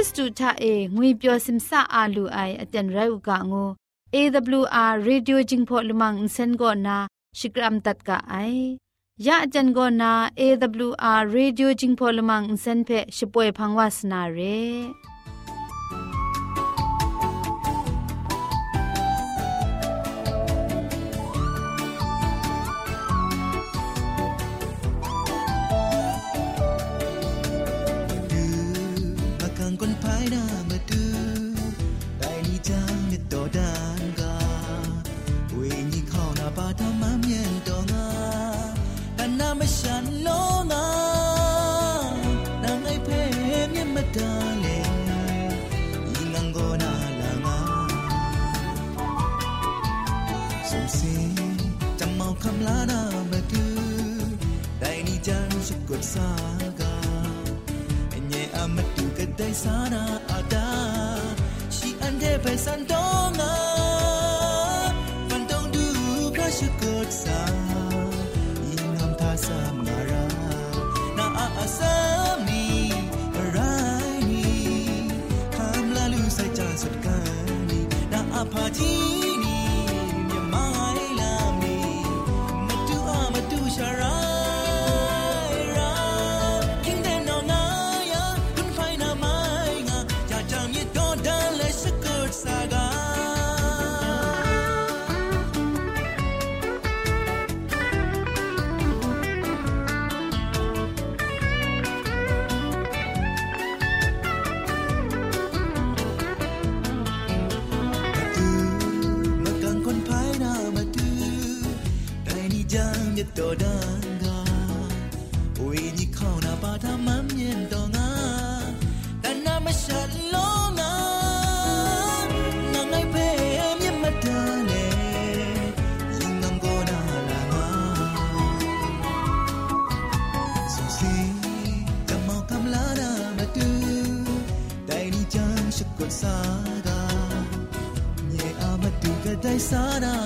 ริสตูทาเองวยเปียวซิมซาอาลูไออเจนไรอุกะงู AWR Radio Jingpho Lumang Insen go na Shikram tat ka ai ya ajan go na AWR Radio Jingpho Lumang Insen phe shpoe phangwas na re ส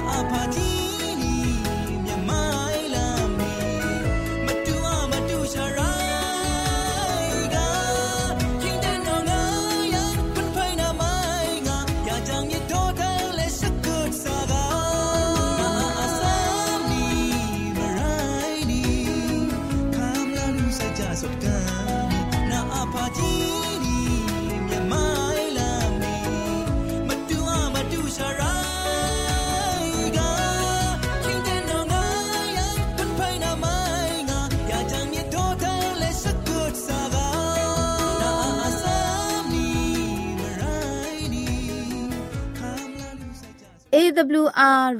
วอาร์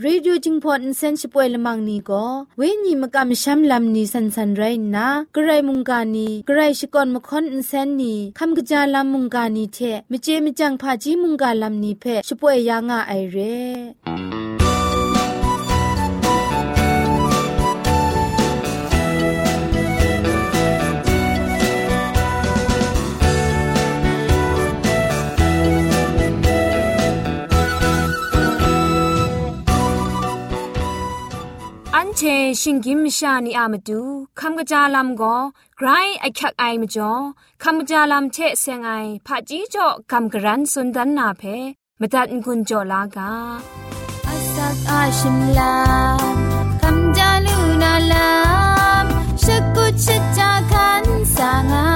เรดิโอจิงพอตเซนช่วยละมังนีก็เวนีมกะมชัมลำนีสันสันไรนะกระไรมุงกานีกระไรชิกอนมคอนอินเซนนีคำกะจาลำมุงกานีเทมเเช่อเร่เชชิงกิมชานีอามาดูคำกระจาลำก็ไกรไอคักไอมจ่อคำกระจาลำเชะเซงไอผาจีจ่อคำกระรันสุนดันนาเพมตัดกุญจ่อลากาอาสักอาชิมลาคำจาลูนาลามชกุชิจาคันสางา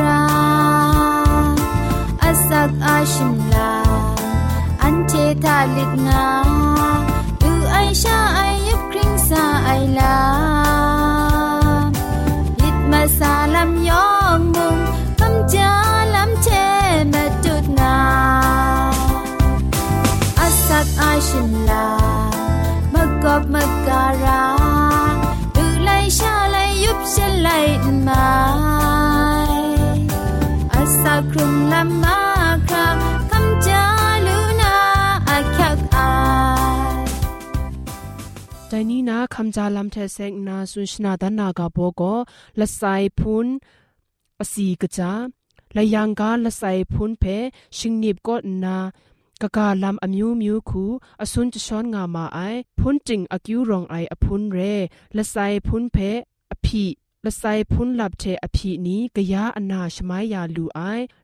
ราอาสักอาชิมลาอันเททาลิดงาดูไอชาไอ ยุบค နာခမ်ဂျာလမ်ထဲဆက်နာဆွန်ရှနာဒနာကဘောကိုလဆိုင်ဖုန်အစီကကြလယံကလဆိုင်ဖုန်ဖေရှင်နိဘကိုနာကကလမ်အမျိုးမျိုးခုအစွန်းချွန်ငါမအိုင်ဖုန်တင်အကျူရောင်အိုင်အဖုန်ရဲလဆိုင်ဖုန်ဖေအဖိ ช้อนงามาไอพุนจิงอากิวรองไออพุนเรละไซพุนเพอภิละไซพุนลับเทอภินี้กะยาอนาชมายาลูไอ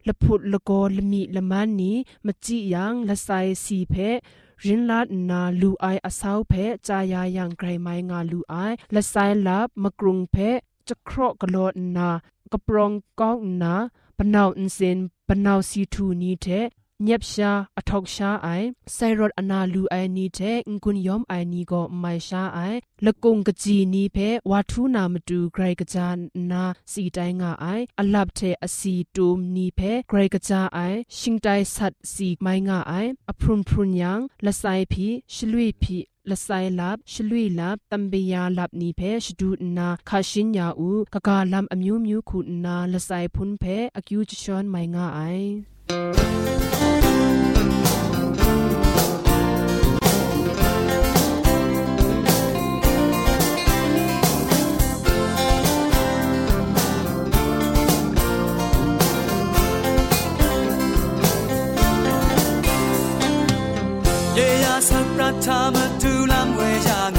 ละพุดละโกละมีละมันนี้มจิยังละไซสีเพรินลาดนาลูไออสาวเพจายายังไกรไมงาลูไอละไซลับมกรุงเพจะเครอกะโลนากะปรองก้องนาปนาวอินเซนปนาวซีทูนี้เท ညက်ရှာအထောက်ရှာအိုင်ဆိုင်ရော့အနာလူအိုင်နီတဲ့အင်ကွန်ယ ோம் အိုင်နီကိုမိုင်ရှာအိုင်လကုံကကြည်နီဖဲဝါထူးနာမတူဂရိုက်ကကြနာစီတိုင်းငါအိုင်အလပ်တဲ့အစီတူမနီဖဲဂရိုက်ကကြအိုင်ရှင်တိုင်ဆတ်စီမိုင်ငါအိုင်အဖရွန်ဖရွန်ယန်လဆိုင်ဖီရှလွေဖီလဆိုင်လပ်ရှလွေလပ်တမ်ဘီယာလပ်နီဖဲရှဒူနာခါရှင်ညာဦးကကလမ်အမျိုးမျိုးခုနာလဆိုင်ဖွန်ဖဲအကျူချွန်မိုင်ငါအိုင် ซพุนเพอคิวจชอนไม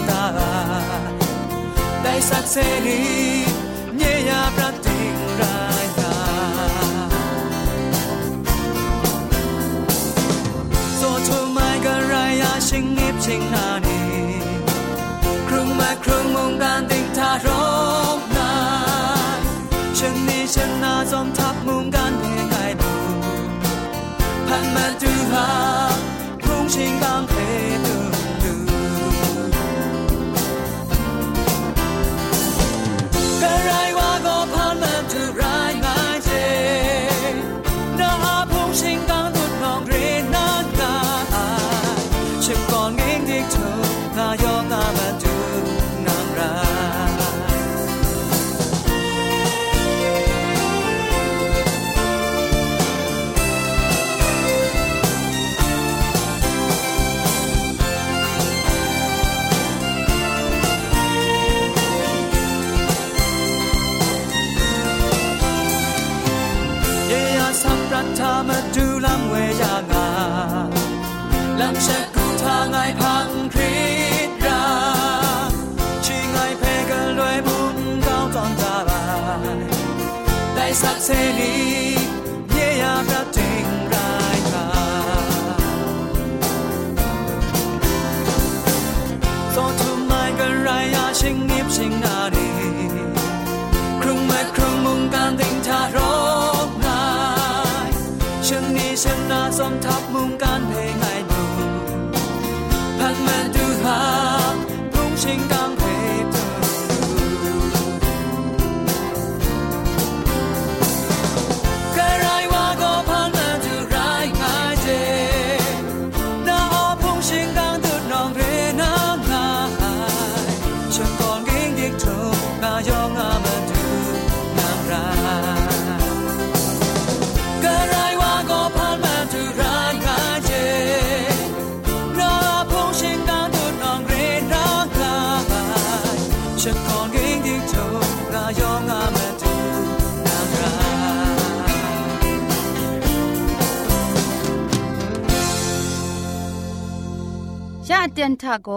งาไอสักประทามาดูลำเชนนี้ฉันนาจอมทัพมุงการเพลงไงดูพันมาดูหาพุ่งชิงกางเพดู เสนีเยียประติงรายคาโซทุมายกันไรยาชิงนิบชิงนาดีครึ่งเม็ดครึ่งมุงการติงทารกนายฉันนี้ฉันนาสมทับมุงการเพ ยะเตียนทะโก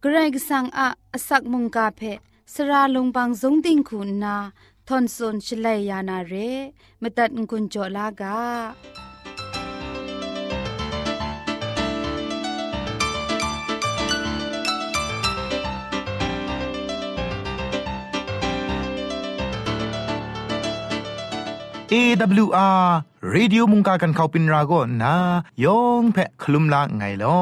เกรกสังอะอสักมุงกาเพสระลงบางสงติงคุณนาทอนซนชลัยยานาเรมตัดกุญจลากา AWR Radio มุงกากันเขาปินราโกนะยองเพะคลุมละไงลอ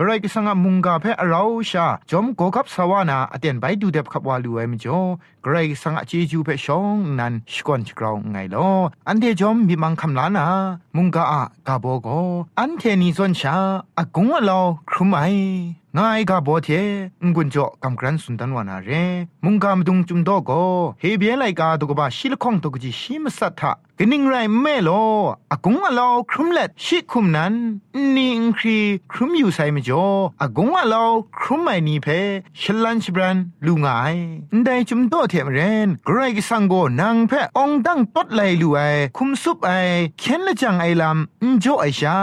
กระไรก็สังมุงกาเพะเราชาจอมโกกับสวานาอเตียนไปดูเด็บขับวาลูไอมจ่อกระไรสังเจจูเพะชองนันสกอนจกราวไงลออันเดจอมมีมังคำลานามุงกาอะกาโบโกอันเทนีซอนชาอากงอะลอครุมไองายกาบอเทงกุนจอกำกรันสุนตันวานาเรมุงกามดุงจุมโตโกเฮเบียไลกาตกบะชิลข้องตกจิชิมสัทธะกนิงไรแม่โลอากงอะลอครุมเล็ดชิคุมนั้นนิงครีครุมอยู่ไซมจ่ออากงอะลอครุมไม่นีเพชลันชบรันลุงไอได้จุมโตเทมเรนกรกสังโกนางเพองดังตดไลลูไอคุมซุปไอเข็นละจังไอลำอินจ่อไอชา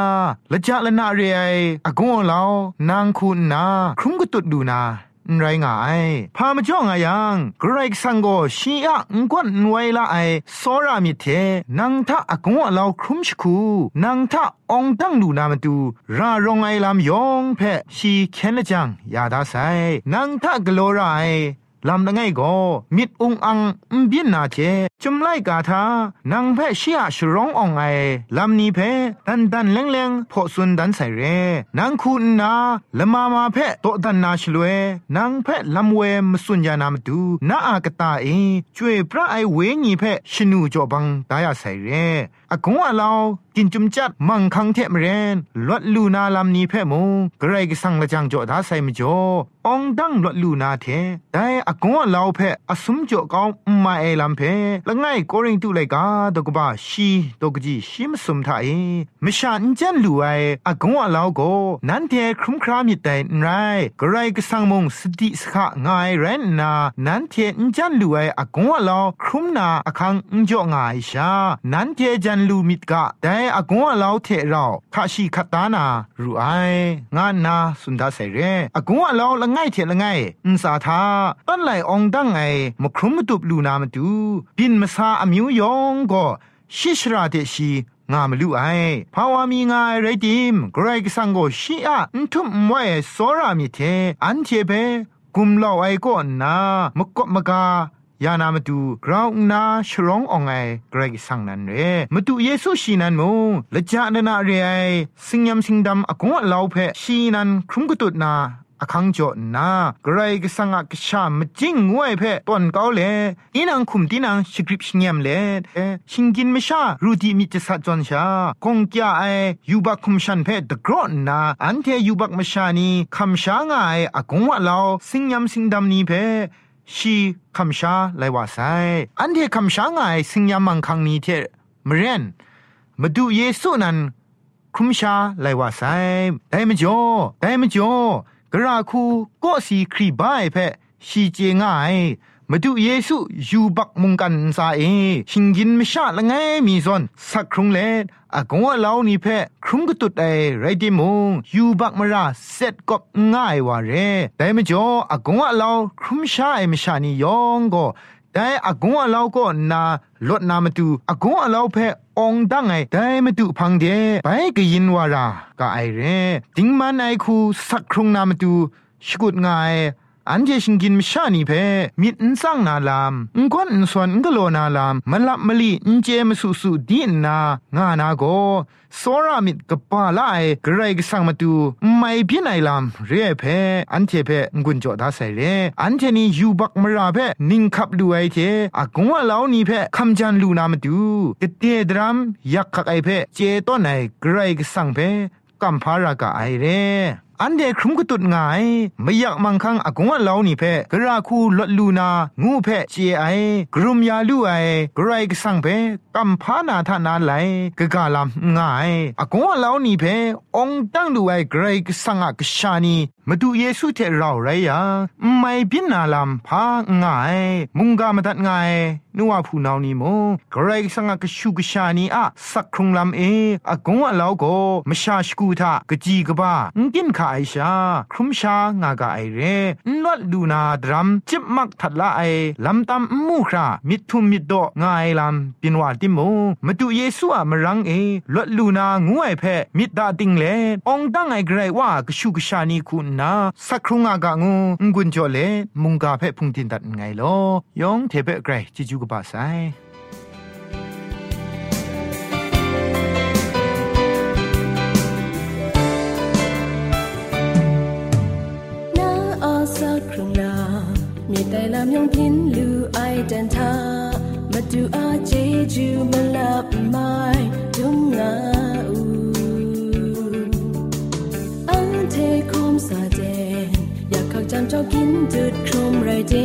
ละจาละนาเรไออากงอะลอนางคุณนาครุมก็ตุดดูนา ไรงายพามาจ่องอายังไกรกสังโกชีอะงกวนไวละไอสอรามิเทนังทะอากงอะลาวครุมชคูนังทะองตั้งดูนามาดูรารองไอลำยองเพชีเคนจังยาดาไซนังทะกโลไร ลำละไงก็มิดอุงอังอุบินนาเจจุมไลกาทานางแพเชียชร้องอองไอลำนี้เพดันดันแรงแรงพอสุนดันใส่เรนางคุณนาละมามาเพโตดันนาชลเวนางเพลำเวมสุญญานามดูนาอากตาเอช่วยพระไอเวญีเพชนูจอบังตายาใส่เรอากงอาลาว กินจุมจัดมังคังเทมเรนลวดลูนาลำนี้เพมงกระไรก็สังละจังจ่อดาใส่มจ่อองดังลวดลูนาเทแต่อากงอาลาเพอสมจ่อก้าวมาเอลำเพละไงโกริงตุไลกาตกบ้าชีตกจีชิมสมทาเอมชานจันลูไออากงอาลาโกนันเทครุมครามิแต่ไรกระไรก็สังมงสติสขะงายเรนนานันเทนจันลูไออากงอาลาครุมนาอคังอุจ่องายชานันเทจันลูมิดกะแต่อากงอาลาวเทเราข้าชีขัดตานารูไองานนาสุนดาเสเรอากงอาลาวละไงเทละไงอุนสาทาต้นไหลองดังไงมครุมตุบลูนามาดูบินมาซาอมิวยองก็ชิชราเตชีงามลุไอภาวามีงายไรดิมกรกสังโกชีอะอุทุมมวยโซรามิเทอันเทเปกุมลอไอก็นามกบมกา ยานามาดูกราวนาชรองอองไอเกรกสังนันเรมาดูเยซูชีนันมูละจานานาเรไอสิงยำสิงดำอากงลาวเพชีนันครุมกตุดนาอคังจ่อนากรก็สังกชามจิงงวยเพตอนเกาเลอีนังคุมตีนังสกริปชิงยมเลชิงกินมชารูดีมิจสัจอนชากงกยาไอยูบักคุมชันเพตกรอนนาอันเทยูบักมชานีคำชางายอากงวะลาวสิงยำสิงดำนี้เพ ชีคำชาไลว่าไซอันเทคำชางายสิงยามังคังนี้เทมเรนมาดูเยซูนั้นคุมชาไลว่าไซได้มจ่อได้มจ่อกราคูก็สีครีบายเพชีเจง่าย มาดูเยซูยูบักมุงกันซาเอชิงกินไม่ชาละไงมีซอนสักครุงเลอากงว่าเรานี่เพครุงก็ตุดไอไรดิมงยูบักมาราเสร็จก็ง่ายว่าเรแต่ไม่จออากงว่าเราครุมชาไอไม่ชานี่ยองก็แต่อากงว่าเราก็นาลดนามาดูอากงว่าเราเพองดังไงแต่มาดูพังเดไปก็ยินวาราก็ไอเรติงมันไอคูสักครุงนามาดูชกุดง่าย อันเจชิงกินมชานีเพมิดนซังนาลามงกวนนสวนงกโลนาลามมลับมลีนเจมสุสุดีนางานาโกสอรามิดกปาลายกรกสังมาตูไม่พินัยลามเรียเพอันเทเพงุนจอดาใส่เรอันเทนียูบักมราเพนิงขับดูไอเทอากงว่าเหล่านี้เพคำจันลูนามาดูกเตดรัมยักขักไอเพเจต้นไอกรกสังเพกัมพารากะไอเร อันเดครุมกตุดงายไม่อยากมังคังอากงว่าเล่านี่เพกราคูลดลูนางูเพเจไอกรุมยาลูไอกรายกสังเพกัมพานาทานาไลกะกาลามงายอากงว่าเล่านี่เพองตั้งดูไอกรายกสังกชานีมาดูเยซูเทเราไรยาไม่พินาลามพาง่าย มุงกามาตัดง่ายนัวผู้นานี่มงกรสังกชูกชานีอะสักครุงลำเออากงว่าเราก็มชาชกูทากะจีกบ้างกินคาไอชา ครุมชางากาไอเรนวดลูนาดรัมจิบมักทัดละไอลำตามมูครามิทุมมิดโดองายลำปินวาติโมมาดูเยซูอะมรังเอลวดลูนางูไอเพมิดดาติงเลองดังไอเกรว่ากชูกชานีคุณนาสักครุงากางูงุนจอเลมุงกาเพ่พุงตินตัดไงลอยองเทเปเกรจิจูกบาไซนาอาสักครั้งนามีแต่ลำยองพินลูไอเดนทามาดูอาเจจูมาลับไม้ดุงงา อยาเจ้ากินจุดครุมไรเด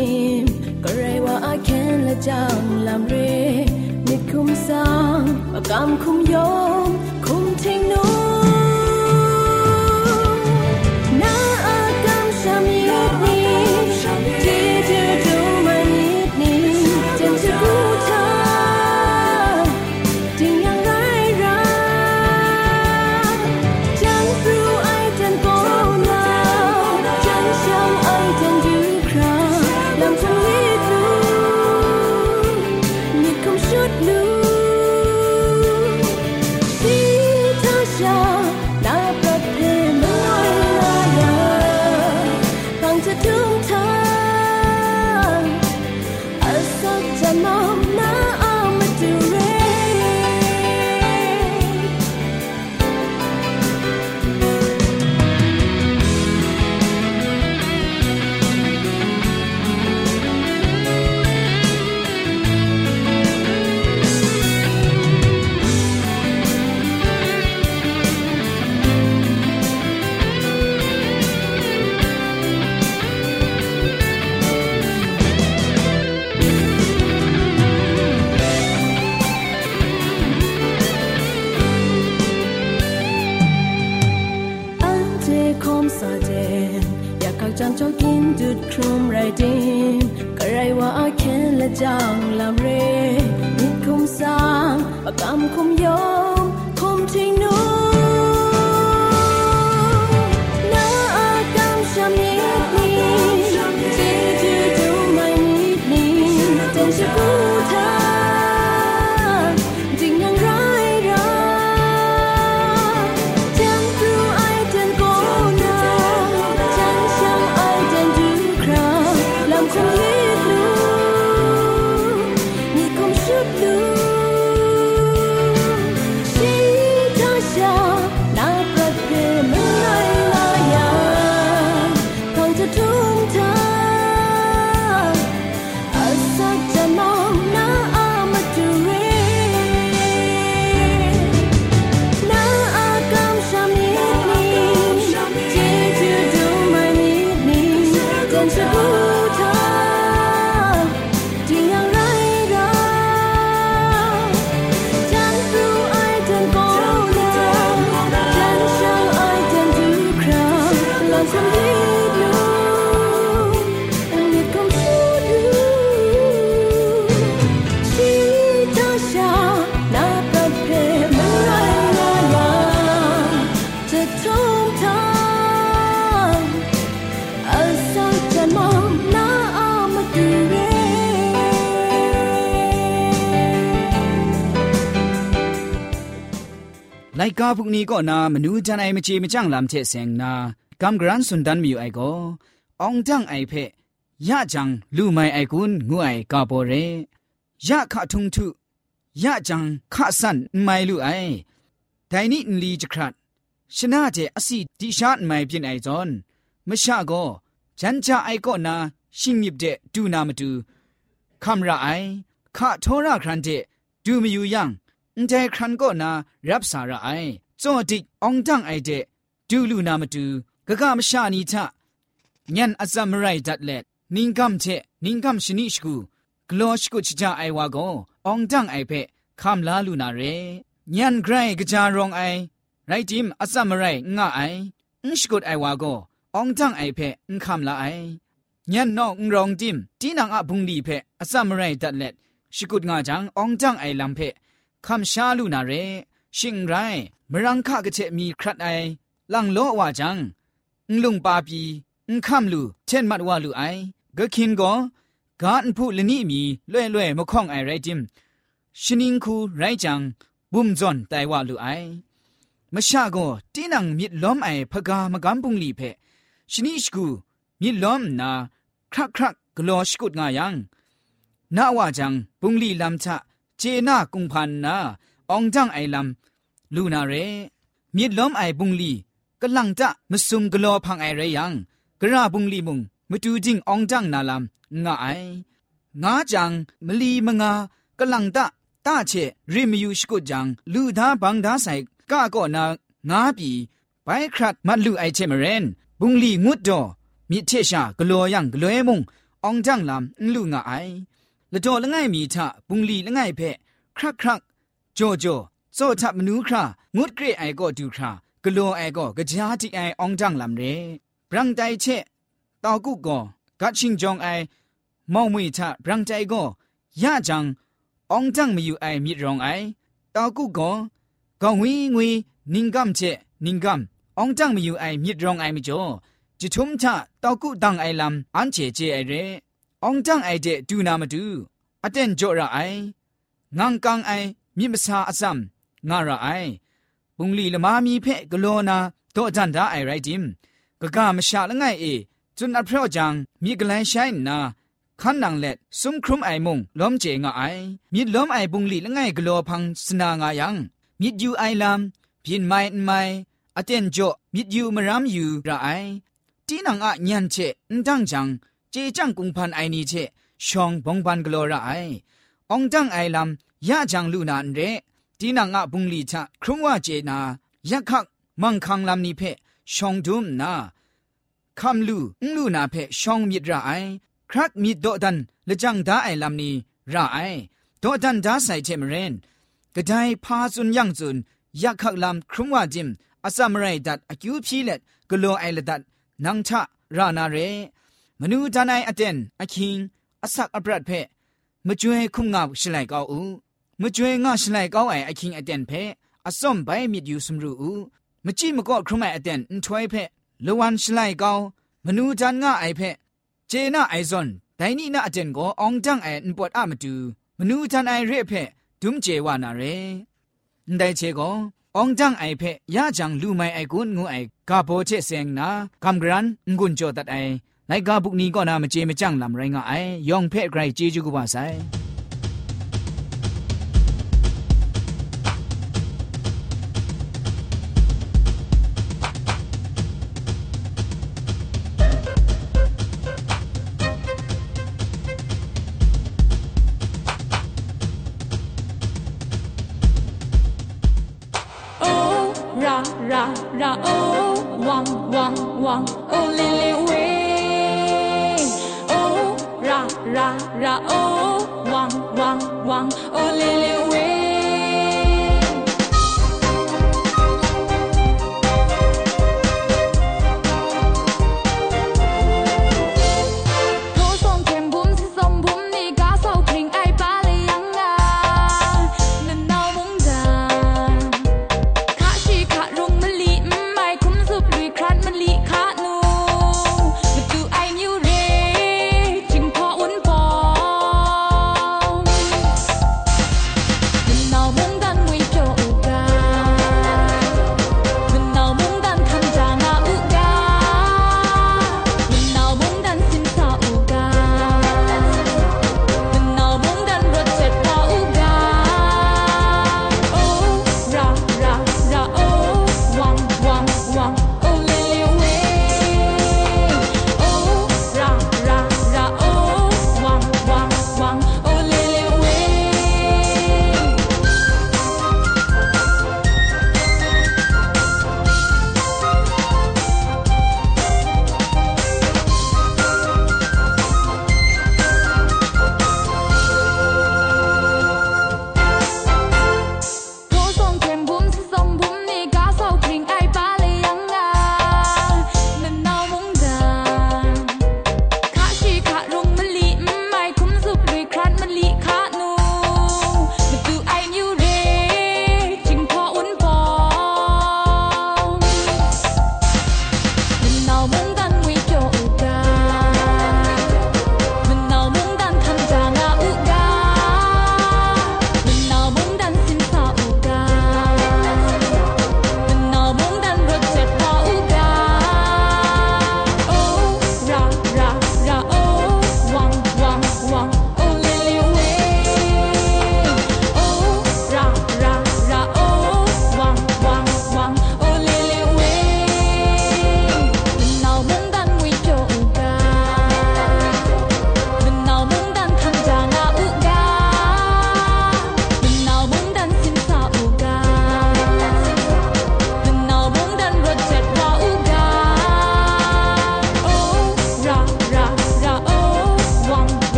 มก็ไรว่าอาแคนและจังลำเรมิดคุมสร้างปากกำคุมโยม kom sa den Ya kak jang cho kin dut krum rai din Ka rai wa a ken la jang lam re Nit kum sang Ba kam kum yom Kum ting nu Na a kam sham ni ni พวกนี้ก็นามนูจันไอมเจมจังลำเทเสงนากำกรันสุนดันมีอยู่ไอก็องจังไอเพะยะจังลู่ไม่ไอกุนงูไอกาโปเรยะขะทุงทุยะจังขะสันไม่ลู่ไอแต่นี่ลีจะครัดชนะเจอสีดิชาตไม่เป็นไอจอนมชะก็จันจาไอก็นาชิงยิบเดดูนามาดูคำระไอขะโทระครันเดดูไม่อยู่ยัง แต่ครันก็นารับสาระไอจอดิองจังไอเดดูลูนามาดูกะกะมชานีทะญันอัซามไรดัดเล็ดนิงกัมเชนิงกัมชนิชกูกลอชกุชจาไอวาโกองจังไอเพคำลาลูนาเรญันไกรกะจารองไอไรจิมอัซามไรงะไออุชกุดไอวาโกองจังไอเพอุคำลาไอญันนองรองจิมตีนังอะบุงดีเพอัซามไรดัดเล็ดชกุดงาจังองจังไอลัมเพ คำชาลูนาเร ชิงไรมรังคะกะเชมีครัดไอลังโลว่าจังอุลุงปาปีอุคัมลูเช่นมัดว่าลูไอก็คินก็กาอันผู้ลนี่มีเล่เล่มะข้องไอไรจิมชินิงคูไรจังบุมจอนไตว่าลูไอมะชะก็ตีนังมิดล้อมไอพกามะกัมปุงลีเพชนิชกูมิดล้อมนาครักครักกลอชกุดงายังนาว่าจังปุงลีลำชะ เจนากุงพันนาองจังไอลำลูนาเรมิดล้อมไอปุงลีกำลังจะมสุมกลอพังไอไรยังกระบุงลีมุงมตูจิงองจังนาลำงาไองาจังมลีมงากำลังตะตาเชริมยูสกุจังลูดาบังดาใส่ก้าก็นางาปีไปครัดมัดลูไอเชมเรนบุงลีงุดดอมิเทชากลัวยังกลัวมุงองจังลำลูงาไอ ละจอละง่ายมีทะบุงลีละง่ายเพครักครักโจโจโซทับมนูครางุดเกรไอก็ดูครากลัวไอก็กะจาติไอองจังลำเรบรังใจเชตอกุก็กัดชิงจองไอมองมุยทะบรังใจก็ยะจังองจังมีอยู่ไอมิรองไอตอกุก็กองวิงวินิงกัมเชนิงกัมองจังมีอยู่ไอมิรองไอมิจ่อจิทุมทะตอกุดังไอลำอันเจเจไอเร องจังไอเจดูนามาดูอเตนจ่อระไองังกังไอมิมสาอซัมงาระไอปุงลีละมามีเพะกโลนาโตจันดาไอไรจิมกะกามชาละไงเอจุนอัพเพรจังมีกลันใช้นาขันนางเล็ดซุมครุมไอมุงล้อมเจงไอมีล้อมไอบุงลีละไงกลัวพังสนางายังมียูไอลำพินไม่ไม่อเตนจ่อมียูมรามยูระไอตีนังอะญันเชนจังจัง เจจังกุงพันไอนี้เชชองบงพันกลัวระไอองจังไอลำยะจังลูนานเรตีนังอะบุงลีชะครุงว่าเจนายักขักมังคังลำนี้เพชองดุมนาคำลูลูนาเพชองมิดระไอครักมิดโดดันละจังดาไอลำนี้ระไอโดดันดาใส่เทมเรนกระไดพาสุนยังจุนยักขักลำครุงว่าจิมอาซัมไรดัดอคิวพีเล็ดกโลไอละดัดนังชะรานาเร มนูจานายอเตนอคิงอสักอบรัดเพมจวยคุมงาชไลกาอูมจวยงาชไลกาไออคิงอเตนเพอสมไปมิดยูสมรูอูมจีมก็ครุมไออเตนอนถวยเพลวันชไลกามนูจันงาไอเพเจน่าไอซอนแต่นี่น่าอเจนก็องจังไออนปวดอะมาดูมนูจันไอเรเพดุมเจวานาเรได้เชก็องจังไอเพยาจังลูไม่ไอกุนงูไอกาโปเชเซงนาคำกรันงุนโจตัดไอ ไลกาบุกนี้ก็นามาเจมจังลำไรงาไอยองเพไกรเจจูกุบาไซ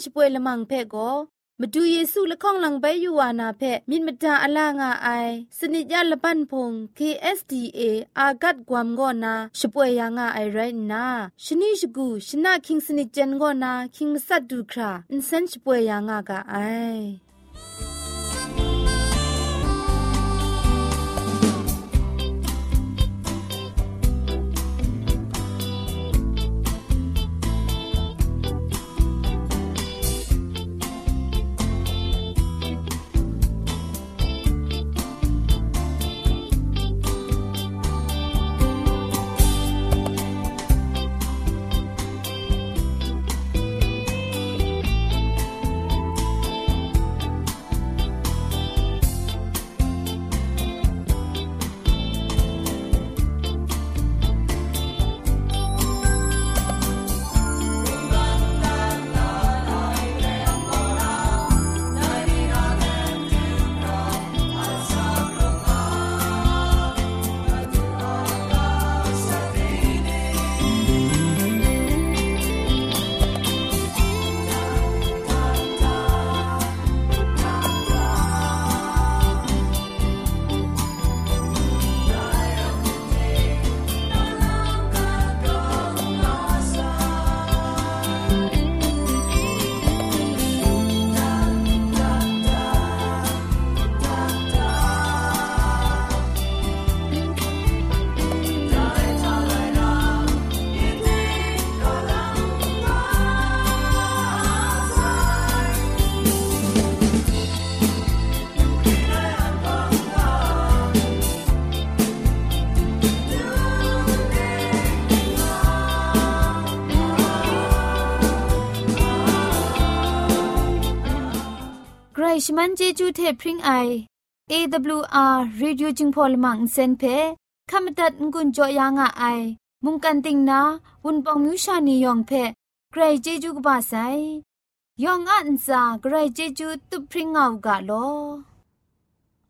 งพอนเซนช่วยละมังเพ่ก็มาดูเยซูละข้องหลังใบยูวานาเพมินมตาอลางาไอสนิจยาละปันพง KSDA อากัดกวมกอนาช่วยยังาไอไรนาชนิชกูชนะคิงสนิจเจนกอนาคิงมัสัดดูคราอินเซนช่วยยังากาไอ ชมันเจจูเทพริงไอ AWR Radio จิงพอลมังเซนเพขมตัดงุนจอยางอไอ มุงกันติงนาวุนปองมิวชานียองเพใครเจจูกบาไซยองอันซาใครเจจูตุพริงเอากาโล